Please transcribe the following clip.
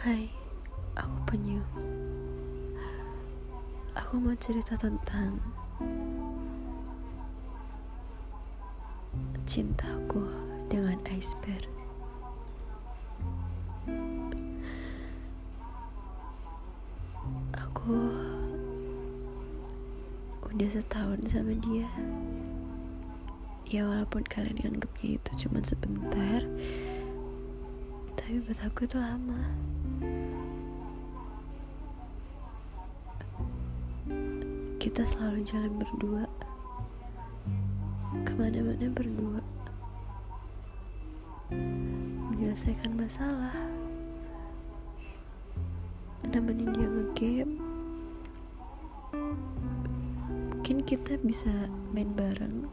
Hai, aku Penyu. Aku mau cerita tentang cintaku dengan iceberg. Aku udah setahun sama dia. Ya walaupun kalian anggapnya itu cuma sebentar, tapi buat aku itu lama. Kita selalu jalan berdua, ke mana-mana berdua, menyelesaikan masalah, nemenin dia ngegame. Mungkin kita bisa main bareng.